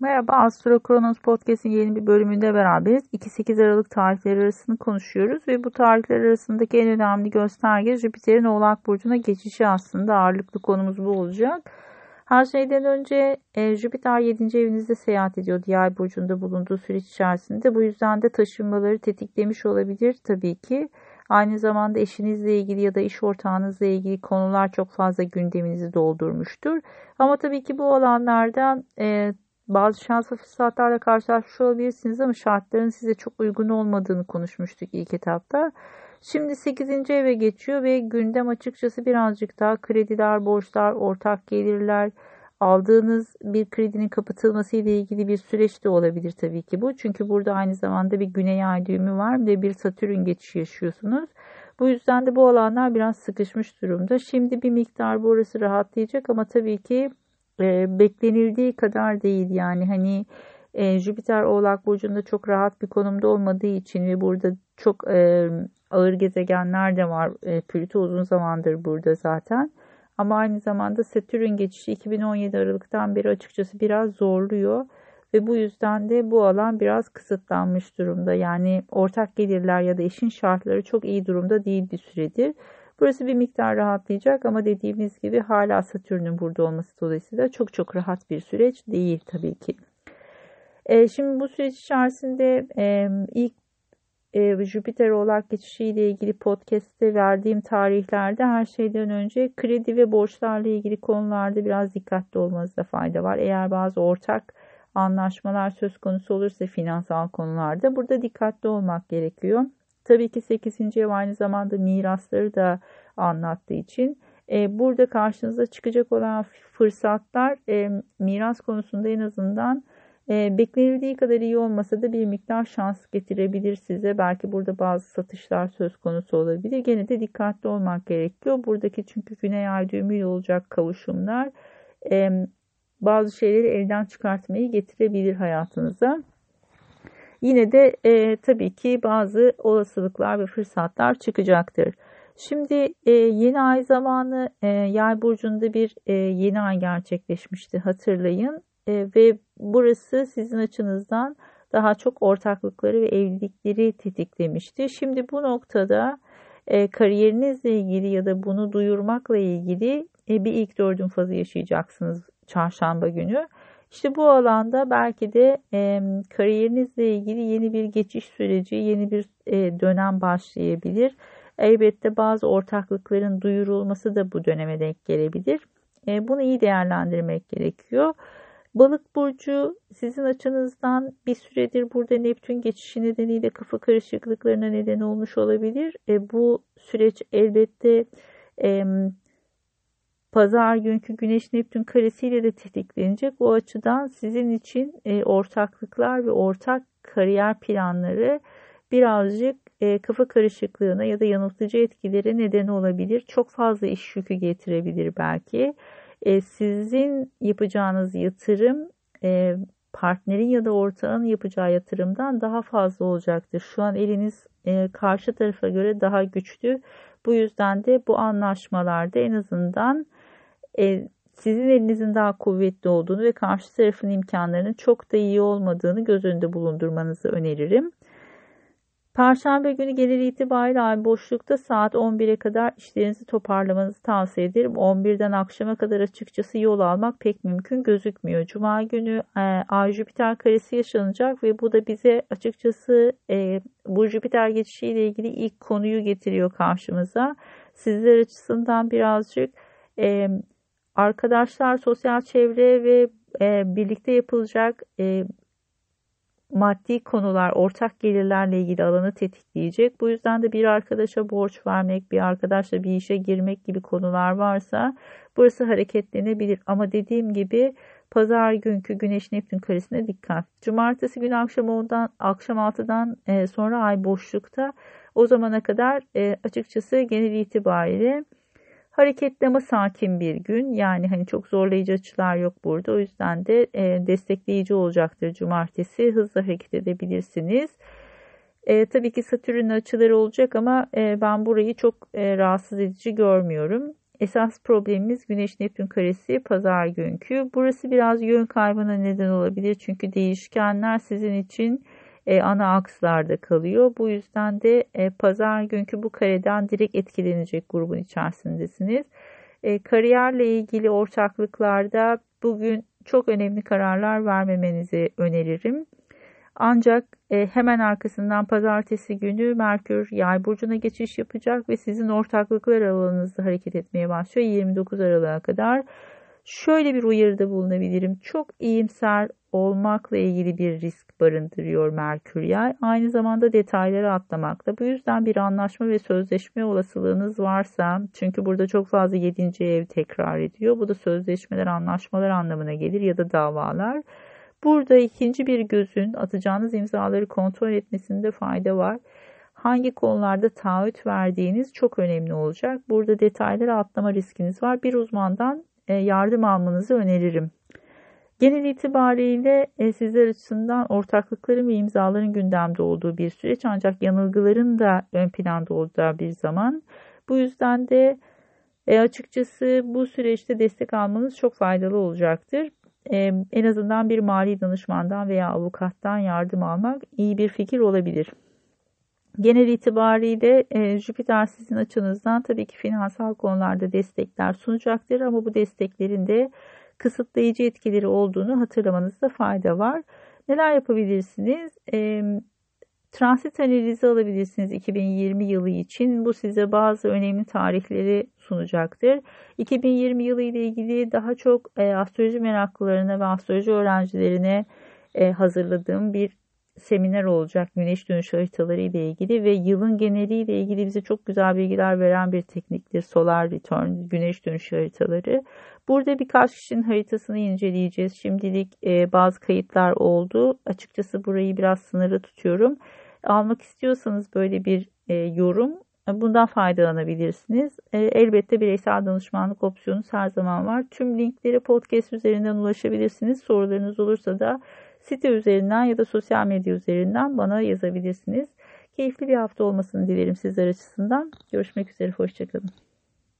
Merhaba Astro Kronos Podcast'in yeni bir bölümünde beraberiz. 2-8 Aralık tarihleri arasını konuşuyoruz ve bu tarihler arasındaki en önemli gösterge Jüpiter'in Oğlak Burcu'na geçişi aslında ağırlıklı konumuz bu olacak. Her şeyden önce e, Jüpiter 7. evinizde seyahat ediyor Yay Burcu'nda bulunduğu süreç içerisinde. Bu yüzden de taşınmaları tetiklemiş olabilir tabii ki. Aynı zamanda eşinizle ilgili ya da iş ortağınızla ilgili konular çok fazla gündeminizi doldurmuştur. Ama tabii ki bu alanlarda e, bazı şans ve fırsatlarla karşılaşmış olabilirsiniz ama şartların size çok uygun olmadığını konuşmuştuk ilk etapta. Şimdi 8. eve geçiyor ve gündem açıkçası birazcık daha krediler, borçlar, ortak gelirler, aldığınız bir kredinin kapatılması ile ilgili bir süreç de olabilir tabii ki bu. Çünkü burada aynı zamanda bir güney ay düğümü var ve bir satürn geçişi yaşıyorsunuz. Bu yüzden de bu alanlar biraz sıkışmış durumda. Şimdi bir miktar burası rahatlayacak ama tabii ki e, beklenildiği kadar değil. Yani hani e, Jüpiter Oğlak Burcu'nda çok rahat bir konumda olmadığı için ve burada çok e, ağır gezegenler de var. E, Plüto uzun zamandır burada zaten. Ama aynı zamanda Satürn geçişi 2017 Aralık'tan beri açıkçası biraz zorluyor. Ve bu yüzden de bu alan biraz kısıtlanmış durumda. Yani ortak gelirler ya da işin şartları çok iyi durumda değil bir süredir. Burası bir miktar rahatlayacak ama dediğimiz gibi hala Satürn'ün burada olması dolayısıyla çok çok rahat bir süreç değil tabii ki. E, şimdi bu süreç içerisinde e, ilk e, Jüpiter oğlak geçişiyle ilgili podcast'te verdiğim tarihlerde her şeyden önce kredi ve borçlarla ilgili konularda biraz dikkatli olmanızda fayda var. Eğer bazı ortak anlaşmalar söz konusu olursa finansal konularda burada dikkatli olmak gerekiyor. Tabii ki 8. ev aynı zamanda mirasları da anlattığı için e, burada karşınıza çıkacak olan fırsatlar e, miras konusunda en azından e, beklenildiği kadar iyi olmasa da bir miktar şans getirebilir size. Belki burada bazı satışlar söz konusu olabilir. Gene de dikkatli olmak gerekiyor. Buradaki çünkü güney ay düğümüyle olacak kavuşumlar e, bazı şeyleri elden çıkartmayı getirebilir hayatınıza. Yine de e, tabii ki bazı olasılıklar ve fırsatlar çıkacaktır. Şimdi e, yeni ay zamanı e, yay burcunda bir e, yeni ay gerçekleşmişti hatırlayın e, ve burası sizin açınızdan daha çok ortaklıkları ve evlilikleri tetiklemişti. Şimdi bu noktada e, kariyerinizle ilgili ya da bunu duyurmakla ilgili e, bir ilk dördün fazı yaşayacaksınız çarşamba günü. İşte bu alanda belki de e, kariyerinizle ilgili yeni bir geçiş süreci, yeni bir e, dönem başlayabilir. Elbette bazı ortaklıkların duyurulması da bu döneme denk gelebilir. E, bunu iyi değerlendirmek gerekiyor. Balık burcu sizin açınızdan bir süredir burada Neptün geçişi nedeniyle kafa karışıklıklarına neden olmuş olabilir. E, bu süreç elbette e, pazar günkü Güneş Neptün karesiyle de tetiklenecek. O açıdan sizin için e, ortaklıklar ve ortak kariyer planları birazcık e, kafa karışıklığına ya da yanıltıcı etkilere neden olabilir. Çok fazla iş yükü getirebilir belki. E, sizin yapacağınız yatırım e, partnerin ya da ortağın yapacağı yatırımdan daha fazla olacaktır. Şu an eliniz e, karşı tarafa göre daha güçlü. Bu yüzden de bu anlaşmalarda en azından e, sizin elinizin daha kuvvetli olduğunu ve karşı tarafın imkanlarının çok da iyi olmadığını göz önünde bulundurmanızı öneririm. Perşembe günü genel itibariyle ay boşlukta saat 11'e kadar işlerinizi toparlamanızı tavsiye ederim. 11'den akşama kadar açıkçası yol almak pek mümkün gözükmüyor. Cuma günü e, ay Jüpiter karesi yaşanacak ve bu da bize açıkçası e, bu Jüpiter geçişiyle ilgili ilk konuyu getiriyor karşımıza. Sizler açısından birazcık e, arkadaşlar, sosyal çevre ve e, birlikte yapılacak e, maddi konular, ortak gelirlerle ilgili alanı tetikleyecek. Bu yüzden de bir arkadaşa borç vermek, bir arkadaşla bir işe girmek gibi konular varsa burası hareketlenebilir. Ama dediğim gibi pazar günkü Güneş Neptün karesine dikkat. Cumartesi günü akşam 10'dan akşam 6'dan e, sonra ay boşlukta. O zamana kadar e, açıkçası genel itibariyle Hareketli ama sakin bir gün. Yani hani çok zorlayıcı açılar yok burada. O yüzden de e, destekleyici olacaktır cumartesi. Hızlı hareket edebilirsiniz. E, tabii ki Satürn açıları olacak ama e, ben burayı çok e, rahatsız edici görmüyorum. Esas problemimiz Güneş Neptün karesi pazar günkü. Burası biraz yön kaybına neden olabilir. Çünkü değişkenler sizin için e, ana akslarda kalıyor. Bu yüzden de e, pazar günkü bu kareden direkt etkilenecek grubun içerisindesiniz. E, kariyerle ilgili ortaklıklarda bugün çok önemli kararlar vermemenizi öneririm. Ancak e, hemen arkasından pazartesi günü Merkür Yay burcuna geçiş yapacak ve sizin ortaklıklar alanınızda hareket etmeye başlıyor 29 Aralık'a kadar. Şöyle bir uyarıda bulunabilirim. Çok iyimser olmakla ilgili bir risk barındırıyor Merkür Yay. Aynı zamanda detayları atlamakta. Bu yüzden bir anlaşma ve sözleşme olasılığınız varsa çünkü burada çok fazla 7. ev tekrar ediyor. Bu da sözleşmeler, anlaşmalar anlamına gelir ya da davalar. Burada ikinci bir gözün atacağınız imzaları kontrol etmesinde fayda var. Hangi konularda taahhüt verdiğiniz çok önemli olacak. Burada detayları atlama riskiniz var. Bir uzmandan yardım almanızı öneririm. Genel itibariyle e, sizler açısından ortaklıkların ve imzaların gündemde olduğu bir süreç ancak yanılgıların da ön planda olduğu bir zaman. Bu yüzden de e, açıkçası bu süreçte destek almanız çok faydalı olacaktır en azından bir mali danışmandan veya avukattan yardım almak iyi bir fikir olabilir. Genel itibariyle e, Jüpiter sizin açınızdan tabii ki finansal konularda destekler sunacaktır ama bu desteklerin de kısıtlayıcı etkileri olduğunu hatırlamanızda fayda var. Neler yapabilirsiniz? E, transit analizi alabilirsiniz 2020 yılı için. Bu size bazı önemli tarihleri sunacaktır. 2020 yılı ile ilgili daha çok e, astroloji meraklılarına ve astroloji öğrencilerine e, hazırladığım bir seminer olacak güneş dönüş haritaları ile ilgili ve yılın geneliyle ilgili bize çok güzel bilgiler veren bir tekniktir solar return güneş dönüş haritaları. Burada birkaç kişinin haritasını inceleyeceğiz. Şimdilik e, bazı kayıtlar oldu. Açıkçası burayı biraz sınırlı tutuyorum. Almak istiyorsanız böyle bir e, yorum Bundan faydalanabilirsiniz. E, elbette bireysel danışmanlık opsiyonu her zaman var. Tüm linkleri podcast üzerinden ulaşabilirsiniz. Sorularınız olursa da site üzerinden ya da sosyal medya üzerinden bana yazabilirsiniz. Keyifli bir hafta olmasını dilerim sizler açısından. Görüşmek üzere, hoşçakalın.